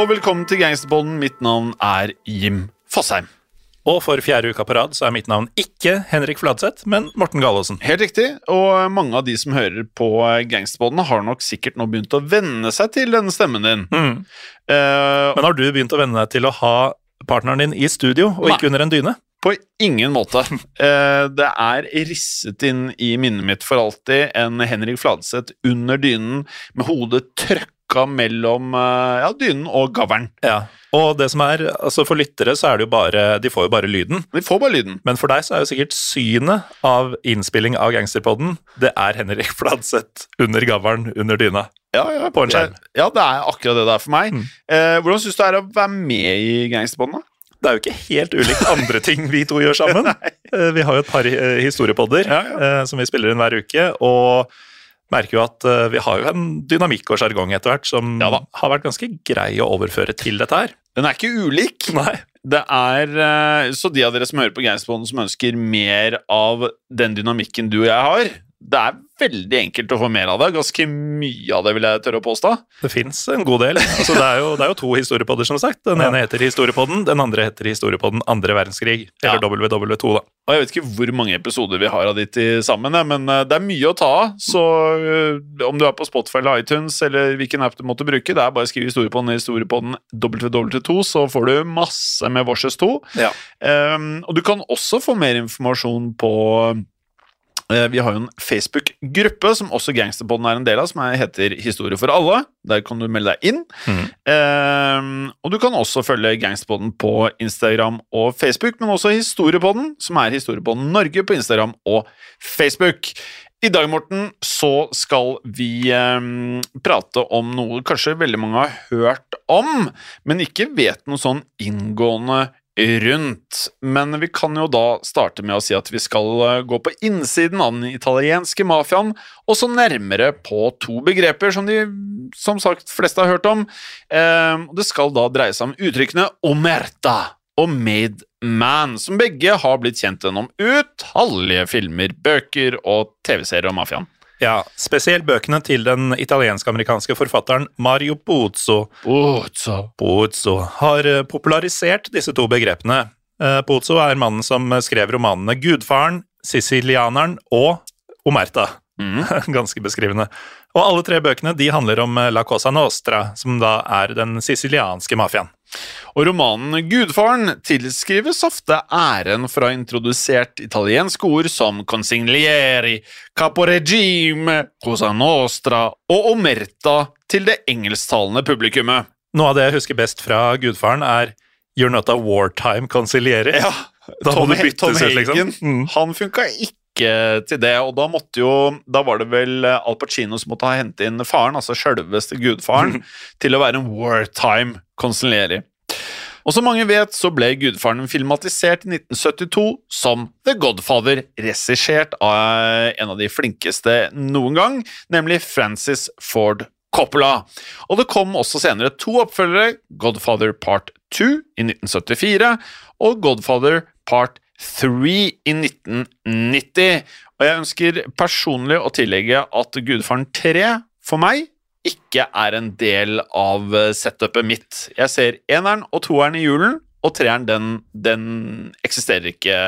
Og velkommen til Gangsterpodden. Mitt navn er Jim Fosheim. Og for fjerde uka på rad så er mitt navn ikke Henrik Fladseth, men Morten Galaasen. Helt riktig, og mange av de som hører på Gangsterpodden, har nok sikkert nå begynt å venne seg til denne stemmen din. Mm. Uh, Men har du begynt å venne deg til å ha partneren din i studio, og Nei. ikke under en dyne? på ingen måte. Eh, det er risset inn i minnet mitt for alltid en Henrik Fladseth under dynen med hodet trøkka mellom eh, ja, dynen og gavlen. Ja. Og det som er, altså for lyttere så er det jo bare De får jo bare lyden. De får bare lyden. Men for deg så er jo sikkert synet av innspilling av Gangsterpodden Det er Henrik Fladseth under gavlen under dyna. Ja, ja, På en skjerm. Ja, det er akkurat det det er for meg. Mm. Eh, hvordan syns du det er å være med i Gangsterpodden? da? Det er jo ikke helt ulikt andre ting vi to gjør sammen. Eh, Vi har jo et par eh, historiepodder Ja, ja. som vi spiller inn hver uke, og merker jo at eh, vi har jo en dynamikk og sjargong etter hvert som Ja har vært ganske grei å overføre til dette her. Den er ikke ulik. Nei. Det er eh, Så de av dere som hører på Gangsterpodden som ønsker mer av den dynamikken du og jeg har, det er veldig enkelt å få mer av det. Ganske mye av det, vil jeg tørre å påstå. Det fins en god del. Altså, det, er jo, det er jo to historiepodder, som sagt. Den ene heter Historiepodden, den andre heter Historiepodden andre verdenskrig. Eller Ja. WW2, da. Og jeg vet ikke hvor mange episoder vi har av de til sammen, men eh, det er mye å ta av. Så eh, om du er på Spotify eller iTunes, eller hvilken app du måtte bruke, det er bare å skrive historiepodden i historiepodden WW2, så får du masse med Vorses 2. Ja. Um, og du kan også få mer informasjon på vi har jo en Facebook-gruppe som også Gangsterpodden er en del av, som er- heter Historie for alle. Der kan du melde deg inn. Mm. Um, og du kan også følge Gangsterpodden på Instagram og Facebook, men også Historiepodden, som er Historiepodden Norge på Instagram og Facebook. I dag, Morten, så skal vi eh, prate om noe kanskje veldig mange har hørt om, men ikke vet noe sånn inngående rundt. Men vi kan jo da starte med å si at vi skal eh, gå på innsiden av den italienske mafiaen, og så nærmere på to begreper som de som sagt fleste har hørt om. Eh, det skal da dreie seg om uttrykkene omerta og made man, som begge har blitt kjent gjennom utallige filmer, bøker og TV-serier om mafiaen. Ja, spesielt bøkene til den italiensk-amerikanske forfatteren Mario Pozzo. Ozzo. Puzo har eh, popularisert disse to begrepene. Pozzo er mannen som skrev romanene Gudfaren, Sicilianeren og Omerta. Mm. Ganske beskrivende. Og alle tre bøkene de handler om eh, La Cosa Nostra, som da er den sicilianske mafiaen. Og romanen Gudfaren tilskrives ofte æren for å ha introdusert italienske ord som consiglieri, caporegime, cosa nostra og omerta til det engelsktalende publikummet. Noe av det jeg husker best fra Gudfaren, er You're not a wartime consiglieri. Ja, Da må Tom, du Tom Hagen, liksom. Mm. han funka ikke til det, og da måtte jo Da var det vel Al Pacino som måtte ha hente inn faren, altså sjølveste gudfaren, til å være en wartime konsulieri. Og som mange vet, så ble Gudfaren filmatisert i 1972 som The Godfather, regissert av en av de flinkeste noen gang, nemlig Francis Ford Coppola. Og det kom også senere to oppfølgere, Godfather Part 2 i 1974 og Godfather Part 3 i 1990. Og jeg ønsker personlig å tillegge at Gudfaren 3 for meg ikke er en del av eh, setupet mitt. Jeg ser eneren og toeren i julen, og treeren den, den eksisterer ikke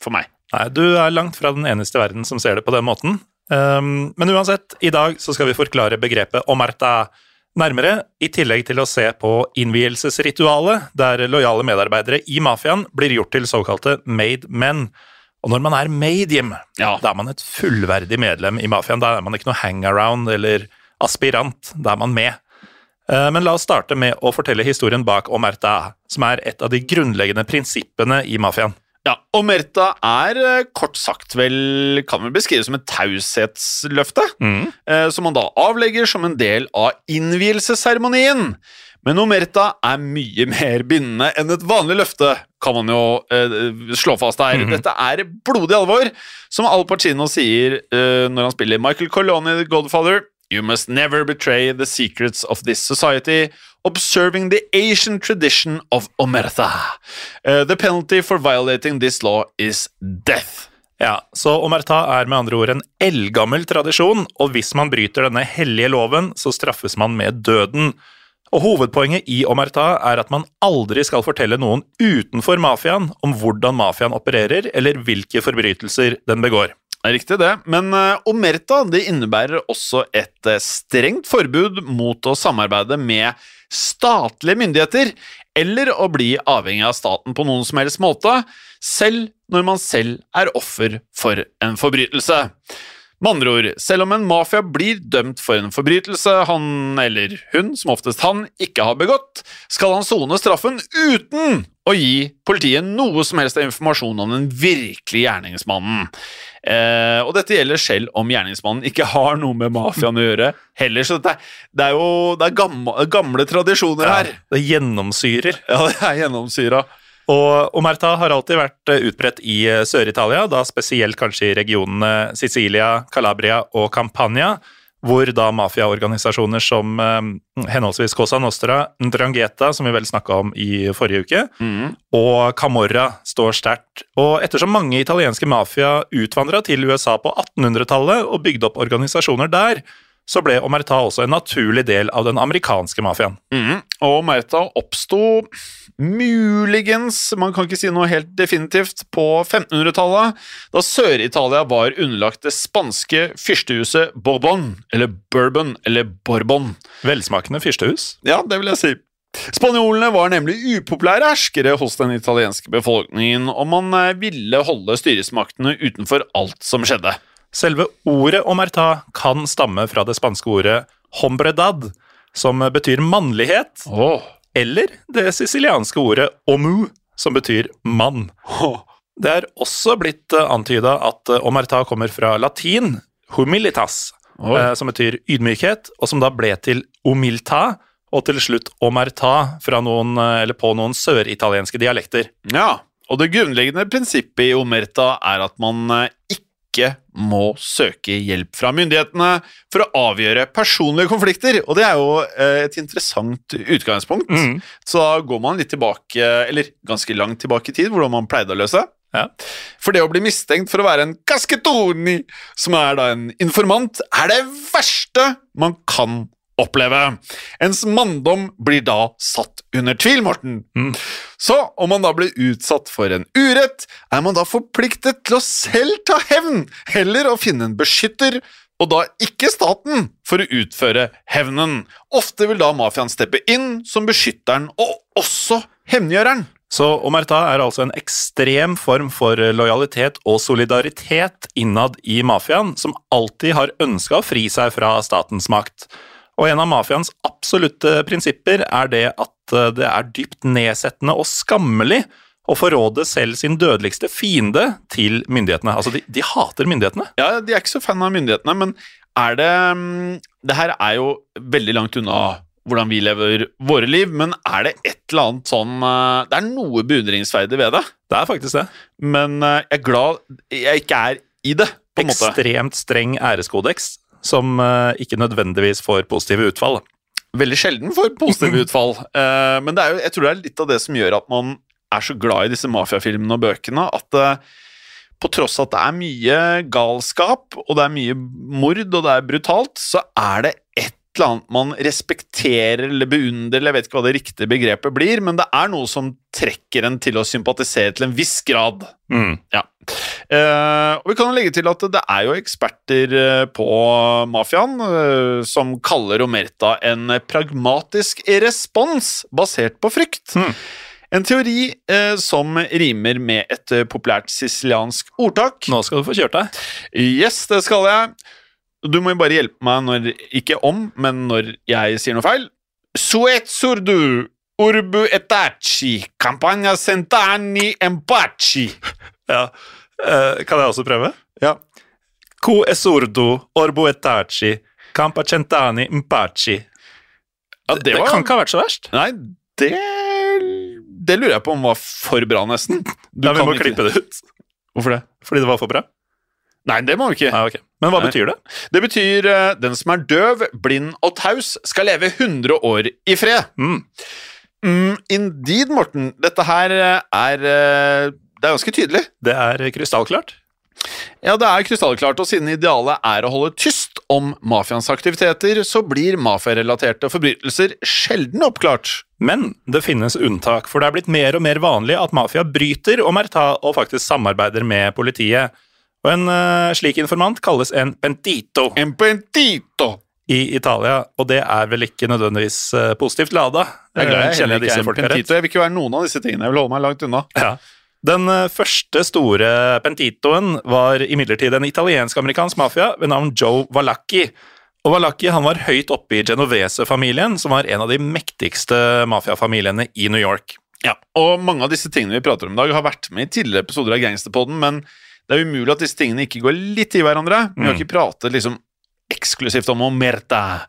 for meg. Nei, du er langt fra den eneste i verden som ser det på den måten. Um, men uansett, i dag så skal vi forklare begrepet omerta nærmere, i tillegg til å se på innvielsesritualet, der lojale medarbeidere i mafiaen blir gjort til såkalte made men. Og når man er made, Jim, Ja. da er man et fullverdig medlem i mafiaen. Da er man ikke noe hangaround eller aspirant, da er man med. Eh, Men la oss starte med å fortelle historien bak Omerta, som er et av de grunnleggende prinsippene i mafiaen. Ja, Omerta er eh, kort sagt vel kan vel beskrives som et taushetsløfte, eh, som man da avlegger som en del av innvielsesseremonien. Men Omerta er mye mer bindende enn et vanlig løfte, kan man jo eh, slå fast her. Dette er blodig alvor, som Al Pacino sier eh, når han spiller Michael Coloni i The Godfather. You must never betray the secrets of this society, observing the Asian tradition of Omerta. Uh, the penalty for violating this law is death. Ja, Så Omerta er med andre ord en eldgammel tradisjon, og hvis man bryter denne hellige loven, så straffes man med døden. Og Hovedpoenget i Omerta er at man aldri skal fortelle noen utenfor mafiaen om hvordan mafiaen opererer, eller hvilke forbrytelser den begår. Riktig, det. Men uh, Omerta det innebærer også et uh, strengt forbud mot å samarbeide med statlige myndigheter, eller å bli avhengig av staten på noen som helst måte, selv når man selv er offer for en forbrytelse. Med andre ord, selv om en mafia blir dømt for en forbrytelse han eller hun, som oftest han, ikke har begått, skal han sone straffen uten å gi politiet noe som helst informasjon om den virkelige gjerningsmannen. Eh, og dette gjelder selv om gjerningsmannen ikke har noe med mafiaen å gjøre heller, så det er, det er jo det er gamle, gamle tradisjoner her. Det gjennomsyrer. Ja, det er gjennomsyra. Og Omerta har alltid vært eh, utbredt i eh, Sør-Italia, da spesielt kanskje i regionene Sicilia, Calabria og Campania, hvor da mafiaorganisasjoner som eh, henholdsvis Cosa Nostra, Ndrangheta, som vi vel snakka om i forrige uke, og Camorra står sterkt. Og ettersom mange italienske mafia utvandra til USA på 1800-tallet og bygde opp organisasjoner der, så ble Omerta også en naturlig del av den amerikanske mafiaen. Mm. Og Omerta oppsto muligens, man kan ikke si noe helt definitivt, på 1500-tallet, da Sør-Italia var underlagt det spanske fyrstehuset Bourbon, eller Bourbon, eller Bourbon. Velsmakende fyrstehus. Ja, det vil jeg si. Spanjolene var nemlig upopulære herskere hos den italienske befolkningen, og man eh, ville holde styresmaktene utenfor alt som skjedde. Selve ordet omerta kan stamme fra det spanske ordet hombredad, som betyr mannlighet, oh. eller det sicilianske ordet omu, som betyr mann. Det er også blitt antyda at eh, omerta kommer fra latin humilitas, Oi. eh, som betyr ydmykhet, og som da ble til omilta, og til slutt omerta fra noen, eh, eller på noen søritalienske dialekter. Ja, og det grunnleggende prinsippet i Omerta er at man eh, ikke må søke hjelp fra myndighetene for å avgjøre personlige konflikter, og det er jo eh, et interessant utgangspunkt. Mm. Så da går man litt tilbake, eller ganske langt tilbake i tid, hvordan man pleide å løse. Ja. For det å bli mistenkt for å være en cascetoni, som er da en informant, er det verste man kan oppleve. Ens manndom blir da satt under tvil, Morten. Så om man da blir utsatt for en urett, er man da forpliktet til å selv ta hevn, heller å finne en beskytter, og da ikke staten, for å utføre hevnen. Ofte vil da mafiaen steppe inn som beskytteren og også hevngjøreren. Så omerta er altså en ekstrem form for lojalitet og solidaritet innad i mafiaen, som alltid har ønska å fri seg fra statens makt. Og en av mafiaens absolutte prinsipper er det at eh, det er dypt nedsettende og skammelig å forråde selv sin dødeligste fiende til myndighetene. Altså, de, de hater myndighetene. Ja, de er ikke så fan av myndighetene, men er det mm, Det her er jo veldig langt unna hvordan vi lever våre liv, men er det et eller annet sånn eh, Det er noe beundringsverdig ved det, Det er faktisk det. men eh, jeg er glad jeg ikke er i det, på en måte. Ekstremt streng æreskodeks. Som eh, ikke nødvendigvis får positive utfall. Veldig sjelden får positive utfall. Eh, men det er jo, jeg tror det er litt av det som gjør at man er så glad i disse mafiafilmene og bøkene, at eh, på tross av at det er mye galskap, og det er mye mord, og det er brutalt, så er det et eller annet man respekterer eller beundrer, eller jeg vet ikke hva det riktige begrepet blir, men det er noe som trekker en til å sympatisere til en viss grad. Ja. Eh, og vi kan legge til at det er jo eksperter eh, på mafiaen uh, som kaller Omerta en pragmatisk respons basert på frykt. En teori eh, som rimer med et populært siciliansk ordtak. Nå skal du få kjørt deg. Yes, det skal jeg. Du må jo bare hjelpe meg når, ikke om, men når jeg sier noe feil. Suet surdu, urbu etaci, campagna centani empaci. Ja. Eh, kan jeg også prøve? Ja. Co esordo orbo etaci campacentani mpaci. ja, Det kan ikke ha vært så verst. Nei, det Det lurer jeg på om var for bra, nesten. Du Ja, vi kan må ikke- klippe det ut. Hvorfor det? Fordi det var for bra? Nei, det må vi ikke. Ja, okay. Men hva Nei. betyr det? Det betyr uh, den som er døv, blind og taus, skal leve 100 år i fred. Mm. Mm, indeed, Morten. Dette her eh, er eh, Det er ganske tydelig. Det er krystallklart. Ja, det er krystallklart, og siden idealet er å holde tyst om mafiaens aktiviteter, så blir mafiarelaterte forbrytelser sjelden oppklart. Men det finnes unntak, for det er blitt mer og mer vanlig at mafia bryter omerta og faktisk samarbeider med politiet. Og en uh, slik informant kalles en pentito En pentito. i Italia, og det er vel ikke nødvendigvis uh, positivt lada. Jeg jeg, jeg, jeg Eh, jeg ikke er en pentito. Jeg vil ikke være noen av disse tingene. Jeg vil holde meg langt unna. Ja. Den eh, første store pentitoen var imidlertid en italiensk-amerikansk mafia ved navn Joe Valacchi. Og Valacchi han var høyt oppe i Genovese-familien, som var en av de mektigste mafiafamiliene i New York. Ja, og mange av disse tingene vi prater om i dag, har vært med i tidligere episoder av Gangsterpodden, men det er umulig at disse tingene ikke går litt i hverandre. Vi har ikke pratet liksom eksklusivt om Omerta.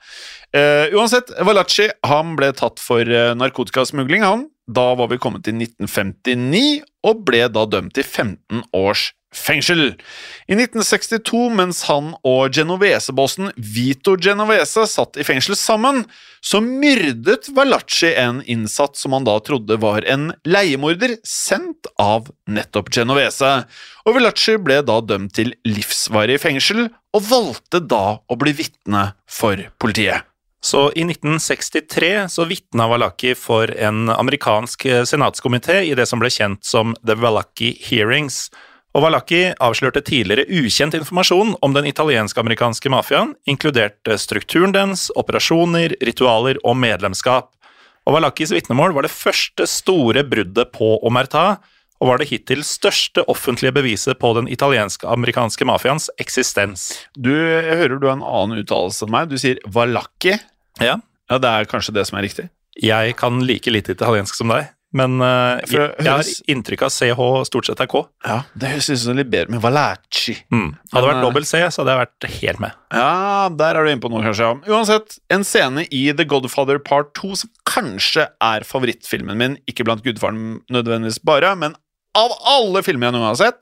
Uh, uansett, Valacci han ble tatt for uh, narkotikasmugling, han. Da var vi kommet til 1959, og ble da dømt til 15 års fengsel. I 1962, mens han og Genovese-bossen Vito Genovese satt i fengsel sammen, så myrdet Valacci en innsatt som han da trodde var en leiemorder sendt av nettopp Genovese. Og Valacci ble da dømt til livsvarig fengsel, og valgte da å bli vitne for politiet. Så i 1963 så vitna Valaki for en amerikansk eh, senatskomité i det som ble kjent som The Valaki Hearings. Og Valaki avslørte tidligere ukjent informasjon om den italiensk-amerikanske mafiaen, inkludert eh, strukturen dens, operasjoner, ritualer og medlemskap. Og Valakis vitnemål var det første store bruddet på Omerta, og var det hittil største offentlige beviset på den italiensk-amerikanske mafiaens eksistens. Du, jeg hører du har en annen uttalelse enn meg. Du sier Valaki. Ja, Ja, det er kanskje det som er riktig. Jeg kan like lite italiensk som deg, men uh, jeg, jeg har inntrykk av CH stort sett er K. Ja, Det høres ut som litt bedre med Valachi. Mm. Hadde det vært eh, dobbel C, så hadde jeg vært helt med. Ja, der er du inne på noe, kanskje. ja. Uansett, en scene i The Godfather Part 2 som kanskje er favorittfilmen min, ikke blant gudfaren nødvendigvis bare, men av alle filmer jeg noen gang har sett,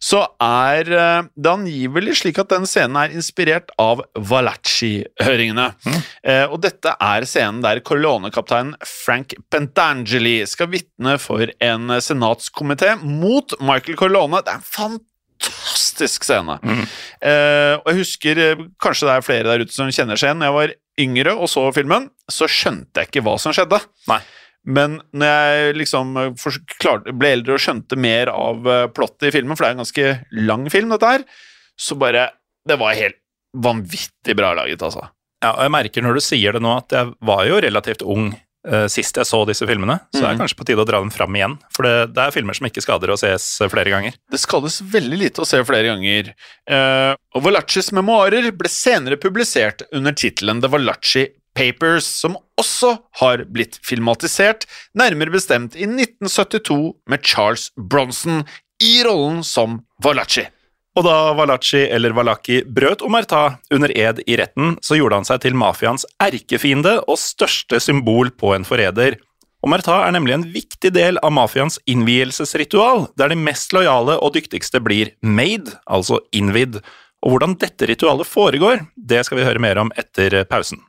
så er eh, det angivelig slik at den scenen er inspirert av Valacci-høringene. Eh, og dette er scenen der Corleone-kapteinen Frank Pentangeli skal vitne for en senatskomité mot Michael Colone. Det er en fantastisk scene. Eh, og jeg husker, eh, kanskje det er flere der ute som kjenner seg igjen, når jeg var yngre og så filmen, så skjønte jeg ikke hva som skjedde. Nei. Men når jeg liksom eh, ble eldre og skjønte mer av eh, plottet i filmen, for det er en ganske lang film, dette her, så bare Det var helt vanvittig bra laget, altså. Ja, og jeg merker når du sier det nå, at jeg var jo relativt ung uh, sist jeg så disse filmene, så det er Mhm. kanskje på tide å dra dem fram igjen. For det, det er filmer som ikke skader å ses flere ganger. Det skades veldig lite å se flere ganger. Uh, og Valaccis memoarer ble senere publisert under tittelen The Valacci Papers, som også har blitt filmatisert, nærmere bestemt i 1972 med Charles Bronson i rollen som Valachi. Og da Valachi eller Valaki brøt Omerta under ed i retten, så gjorde han seg til mafiaens erkefiende og største symbol på en forræder. Omerta er nemlig en viktig del av mafiaens innvielsesritual, der de mest lojale og dyktigste blir made, altså innvidd. Og hvordan dette ritualet foregår, det skal vi høre mer om etter pausen.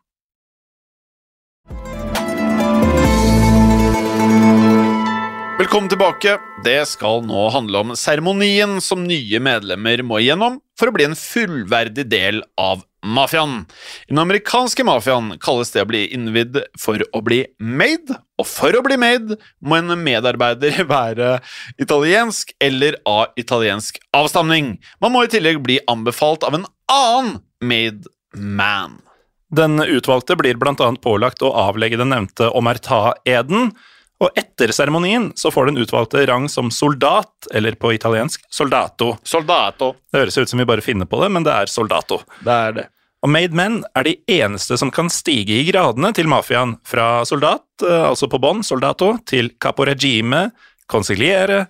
Velkommen tilbake. Det skal nå handle om seremonien som nye medlemmer må igjennom for å bli en fullverdig del av mafiaen. I den amerikanske mafiaen kalles det å bli innvidd for å bli made, og for å bli made må en medarbeider være italiensk eller av italiensk avstamning. Man må i tillegg bli anbefalt av en annen made man. Den utvalgte blir annet pålagt å avlegge den nevnte omerta-eden, og etter seremonien så får den utvalgte rang som soldat, eller på italiensk soldato. Soldato. Det høres ut som vi bare finner på det, men det er soldato. Det er det. Og made men er de eneste som kan stige i gradene til mafiaen, fra soldat, eh, altså på bånn, soldato, til caporegime, consigliere,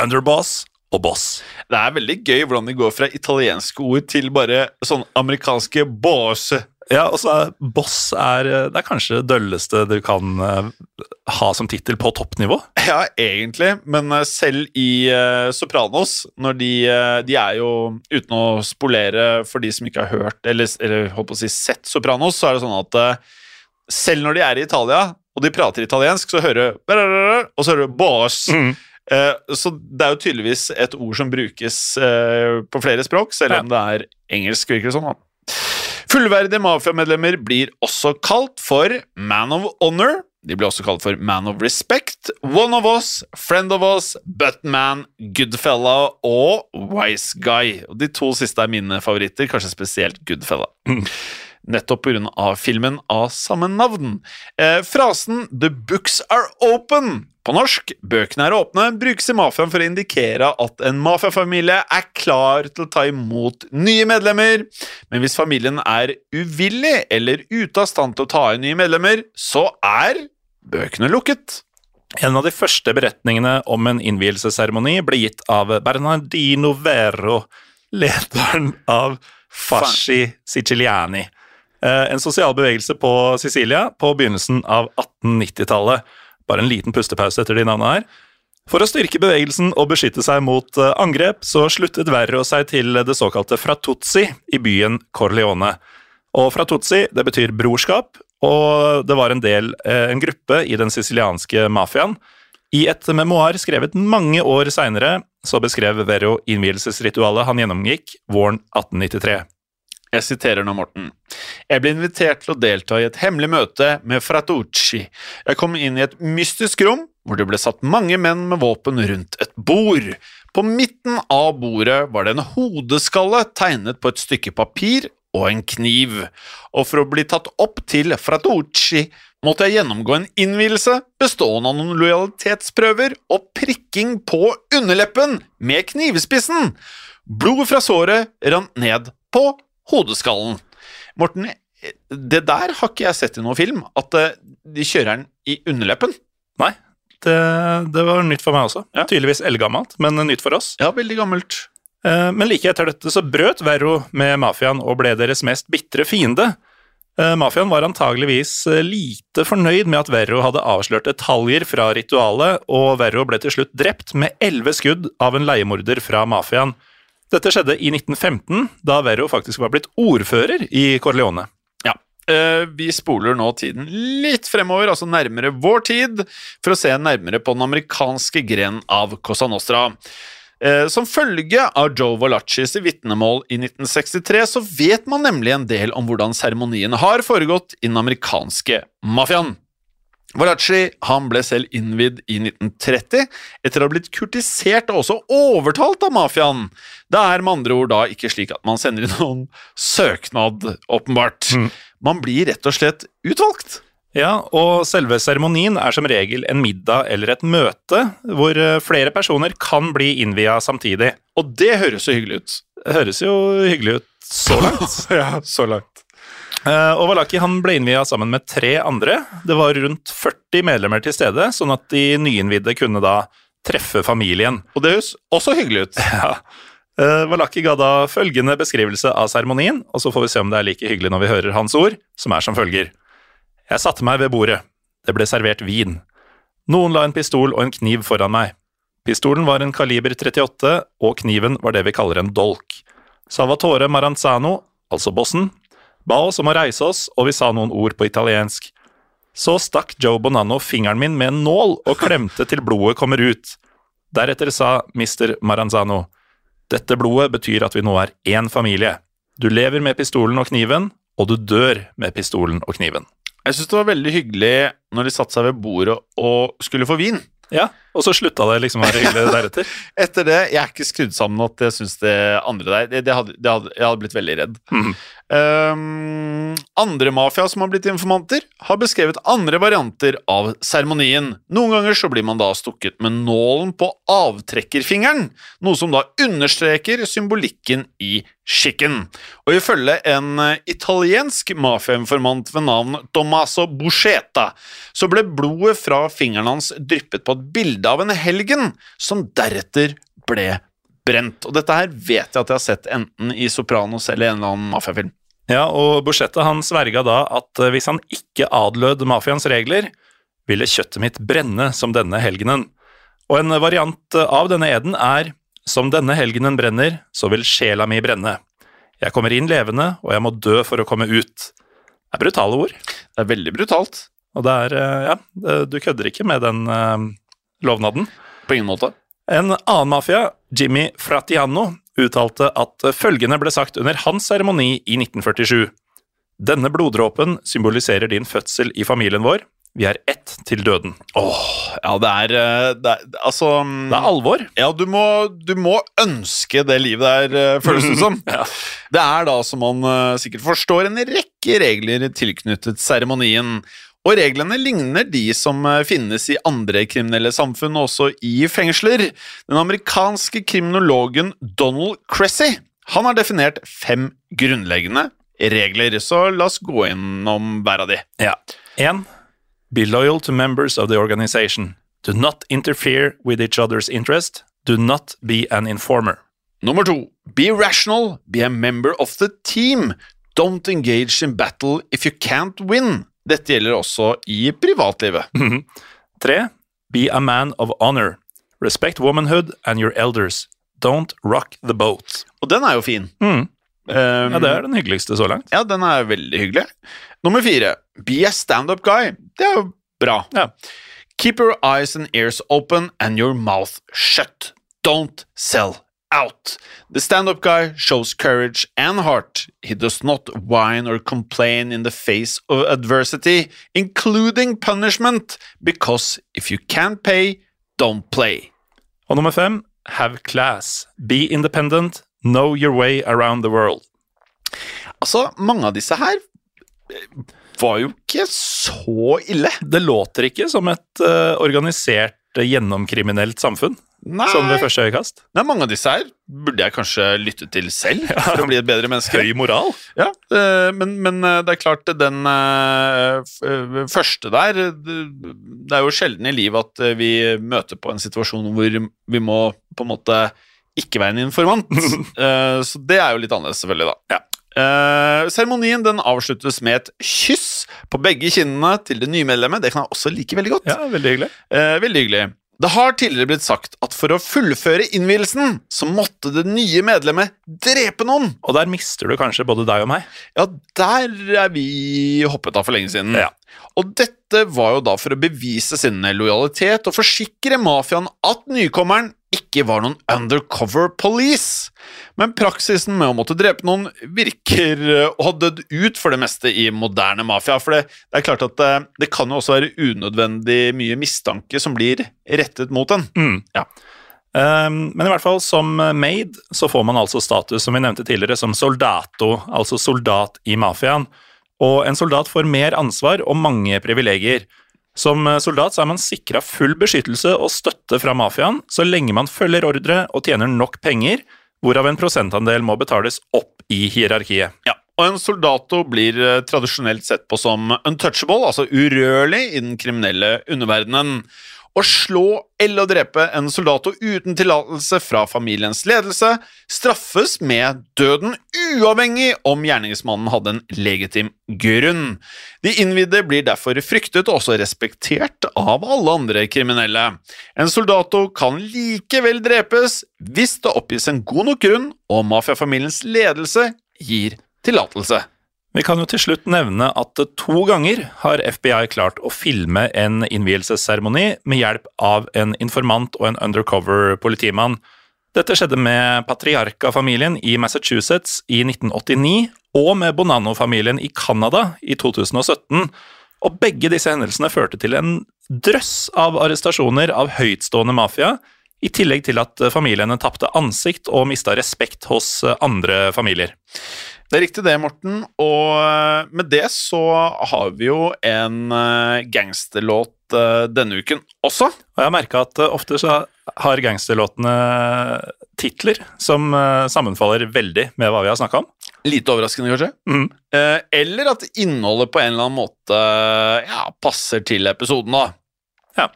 underboss og boss. Det er veldig gøy hvordan de går fra italienske ord til bare sånn amerikanske boss. Ja, og så er boss er, det er kanskje det dølleste du kan eh, ha som tittel på toppnivå. Ja, egentlig, men eh, selv i uh, Sopranos, når de, uh, de er jo Uten å spolere for de som ikke har hørt eller, eller holdt på å si sett Sopranos, så er det sånn at uh, selv når de er i Italia, og de prater italiensk, så hører du Og så hører du 'boss'. Mm. Eh, så det er jo tydeligvis et ord som brukes eh, på flere språk, selv om det er engelsk, virker det sånn. da. Fullverdige mafiamedlemmer blir også kalt for Man of Honor. De blir også kalt for Man of Respect, One of Us, Friend of Us, Buttman, Goodfella og Wise Guy. Og de to siste er mine favoritter, kanskje spesielt Goodfella. Nettopp pga. filmen av samme navn. Eh, frasen 'The books are open' på norsk, 'bøkene er åpne', brukes i mafiaen for å indikere at en mafiafamilie er klar til å ta imot nye medlemmer. Men hvis familien er uvillig eller ute av stand til å ta inn nye medlemmer, så er bøkene lukket. En av de første beretningene om en innvielsesseremoni ble gitt av Bernardino Vero, lederen av Fasci Siciliani. Eh, En sosial bevegelse på Sicilia på begynnelsen av 1890-tallet. Bare en liten pustepause etter de navnene her. For å styrke bevegelsen og beskytte seg mot eh, angrep, så sluttet Verro seg til det såkalte Fratuzzi i byen Corleone. Og Fratuzzi, det betyr brorskap, og det var en del, eh, en gruppe i den sicilianske mafiaen. I et memoar skrevet mange år seinere så beskrev Verro innvielsesritualet han gjennomgikk våren 1893. Jeg siterer nå Morten. Jeg ble invitert til å delta i et hemmelig møte med Fratucci. Jeg kom inn i et mystisk rom hvor det ble satt mange menn med våpen rundt et bord. På midten av bordet var det en hodeskalle tegnet på et stykke papir og en kniv, og for å bli tatt opp til Fratucci måtte jeg gjennomgå en innvielse bestående av noen lojalitetsprøver og prikking på underleppen med knivspissen. Blodet fra såret rant ned på hodeskallen. Morten, det der har ikke jeg sett i noen film, at eh, de kjører den i underleppen. Nei, det, det var nytt for meg også. Ja. Tydeligvis eldgammelt, men nytt for oss. Ja, veldig gammelt. Eh, Men like etter dette så brøt Verro med mafiaen og ble deres mest bitre fiende. Eh, Mafiaen var antageligvis lite fornøyd med at Verro hadde avslørt detaljer fra ritualet, og Verro ble til slutt drept med elleve skudd av en leiemorder fra mafiaen. Dette skjedde i 1915, da Verro faktisk var blitt ordfører i Corleone. Ja. eh, Vi spoler nå tiden litt fremover, altså nærmere vår tid, for å se nærmere på den amerikanske grenen av Cosa Nostra. Eh, Som følge av Joe Valacis vitnemål i 1963 så vet man nemlig en del om hvordan seremoniene har foregått i den amerikanske mafiaen. Valachi han ble selv innvidd i 1930 etter å ha blitt kurtisert og også overtalt av mafiaen. Det er med andre ord da ikke slik at man sender inn noen søknad, åpenbart. Man blir rett og slett utvalgt. Ja, og selve seremonien er som regel en middag eller et møte, hvor eh, flere personer kan bli innvia samtidig. Og det høres jo hyggelig ut. Det høres jo hyggelig ut så langt. ja, så langt. Eh, Og Valaki han ble innvia sammen med tre andre. Det var rundt 40 medlemmer til stede, sånn at de nyinnvidde kunne da treffe familien. Og det høres også hyggelig ut. Ja. Eh, Valaki ga da følgende beskrivelse av seremonien, og så får vi se om det er like hyggelig når vi hører hans ord, som er som følger. Jeg satte meg ved bordet. Det ble servert vin. Noen la en pistol og en kniv foran meg. Pistolen var en kaliber 38, og kniven var det vi kaller en dolk. Salvatore Maranzano, altså bossen, ba oss om å reise oss, og vi sa noen ord på italiensk. Så stakk Joe Bonanno fingeren min med en nål og klemte til blodet kommer ut. Deretter sa Mr. Maranzano, dette blodet betyr at vi nå er én familie. Du lever med pistolen og kniven, og du dør med pistolen og kniven. Jeg syns det var veldig hyggelig når de satte seg ved bordet og skulle få vin. Ja, og så slutta det liksom å være hyggelig deretter. Etter det Jeg er ikke skrudd sammen at jeg syns det andre der det, det hadde, det hadde, Jeg hadde blitt veldig redd. Mm. Um, andre mafia som har blitt informanter, har beskrevet andre varianter av seremonien. Noen ganger så blir man da stukket med nålen på avtrekkerfingeren, noe som da understreker symbolikken i skikken. Og ifølge en eh, italiensk mafiainformant ved navn Tommaso Buscetta, så ble blodet fra fingeren hans dryppet på et bilde av en helgen, som deretter ble brent. Og dette her vet jeg at jeg har sett enten i Sopranos eller en eller annen mafiafilm. Ja, og Buschetta han sverga da at eh, hvis han ikke adlød mafiaens regler, ville kjøttet mitt brenne som denne helgenen. Og en variant av denne eden er som denne helgenen brenner, så vil sjela mi brenne. Jeg kommer inn levende, og jeg må dø for å komme ut. Det er brutale ord, Det er veldig brutalt. og det er eh, Ja, du kødder ikke med den eh, lovnaden. På ingen måte. En annen mafia, Jimmy Fratiano, uttalte at følgende ble sagt under hans seremoni i 1947. Denne bloddråpen symboliserer din fødsel i familien vår. Vi er ett til døden. Åh, ja, det er, eh, det er Altså Det er alvor. Ja, du må, du må ønske det livet der, eh, føles det som. Ja. Det er da, som man eh, sikkert forstår, en rekke regler tilknyttet seremonien. Og reglene ligner de som eh, finnes i andre kriminelle samfunn, også i fengsler. Den amerikanske kriminologen Donald Cressy han har definert fem grunnleggende regler, så la oss gå innom hver av de. Ja. 1. Be loyal to members of the organization. Do not interfere with each other's interest. Do not be an informer. Nummer to, be rational, be a member of the team. Don't engage in battle if you can't win. Dette gjelder også i privatlivet. 3. Be a man of honor. Respect womanhood and your elders. Don't rock the boat. Og den er jo fin. Mm. Um, Ja, det er den hyggeligste så langt. ja, den er veldig hyggelig. Nummer fire, be a stand-up guy. Det er jo bra. Ja. Keep your eyes and ears open and your mouth shut. Don't sell out. The stand-up guy shows courage and heart. He does not whine or complain in the face of adversity, including punishment, because if you can't pay, don't play. Og nummer fem, have class. Be independent. Know your way around the world. Altså, mange av disse her eh, var jo ikke så ille. Det låter ikke som et uh, organisert, gjennomkriminelt samfunn, Nei. sånn ved første øyekast. Nei, mange av disse her burde jeg kanskje lytte til selv for å bli et bedre menneske. Høy moral. Ja, eh, men, men eh, det er klart, den eh, første der det er jo sjelden i livet at vi møter på en situasjon hvor vi må på en måte ikke være en informant. Så det er jo litt annerledes, selvfølgelig, da. Ja. Seremonien den avsluttes med et kyss på begge kinnene til det nye medlemmet. Det kan jeg også like veldig godt. Ja, veldig hyggelig. Veldig hyggelig. Det har tidligere blitt sagt at for å fullføre innvielsen, så måtte det nye medlemmet drepe noen. Og der mister du kanskje både deg og meg. Ja, der er vi hoppet av for lenge siden. Ja. Og dette var jo da for å bevise sin lojalitet og forsikre mafiaen at nykommeren ikke var noen undercover police. Men praksisen med å måtte drepe noen virker eh, å ha dødd ut for det meste i moderne mafia. For det, det er klart at det, det kan jo også være unødvendig mye mistanke som blir rettet mot en. Mm. Ja. Um, men i hvert fall som maid så får man altså status, som vi nevnte tidligere, som soldato, altså soldat i mafiaen. Og en soldat får mer ansvar og mange privilegier. Som soldat så er man sikra full beskyttelse og støtte fra mafiaen så lenge man følger ordre og tjener nok penger, hvorav en prosentandel må betales opp i hierarkiet. Ja, og en soldato blir eh, tradisjonelt sett på som untouchable, altså urørlig i den kriminelle underverdenen. Å slå eller drepe en soldato uten tillatelse fra familiens ledelse straffes med døden uavhengig om gjerningsmannen hadde en legitim grunn. De innvidde blir derfor fryktet og også respektert av alle andre kriminelle. En soldato kan likevel drepes hvis det oppgis en god nok grunn og mafiafamiliens ledelse gir tillatelse. Vi kan jo til slutt nevne at to ganger har FBI klart å filme en innvielsesseremoni med hjelp av en informant og en undercover politimann. Dette skjedde med Patriarka-familien i Massachusetts i 1989 og med Bonanno-familien i Canada i 2017. Og begge disse hendelsene førte til en drøss av arrestasjoner av høytstående mafia, i tillegg til at familiene tapte ansikt og mista respekt hos andre familier. Det er riktig det, Morten. Og eh, med det så har vi jo en eh, gangsterlåt eh, denne uken også. Og jeg har merka at ofte så har gangsterlåtene titler som sammenfaller veldig med hva vi har snakka om. Lite overraskende, kanskje. Mm. Eller at innholdet på en eller annen måte ja, passer til episoden, da. Ja.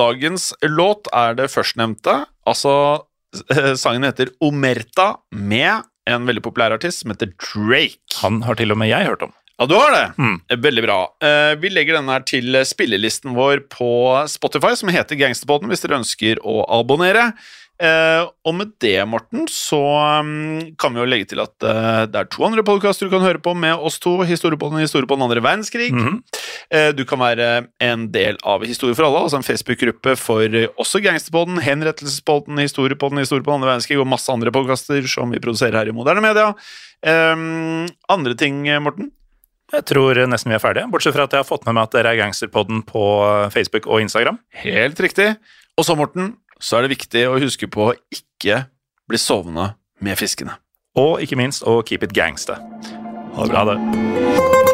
Dagens låt er det førstnevnte. Altså, sangen heter Omerta med en veldig populær artist som heter Drake. Han har til og med jeg hørt om. Ja, du har det? Mm. Veldig bra. Uh, vi legger denne her til spillelisten vår på Spotify, som heter Gangsterpodden, hvis dere ønsker å abonnere. Uh, og med det, Morten, så um, kan vi jo legge til at uh, det er to andre podkaster du kan høre på med oss to. Historiepodden og Historiepodden andre verdenskrig. Mm -hmm. du kan være en del av Historie for alle, altså en Facebook-gruppe for også Gangsterpodden, Henrettelsespodden, Historiepodden, Historiepodden andre verdenskrig og masse andre podkaster som vi produserer her i Moderne Media. Um, andre ting, Morten? Jeg tror nesten vi er ferdige, bortsett fra at jeg har fått med meg at dere er Gangsterpodden på Facebook og Instagram. Helt riktig. Og så, Morten, så er det viktig å huske på å ikke bli sovende med fiskene. Og ikke minst å keep it gangster. Ha det bra, det.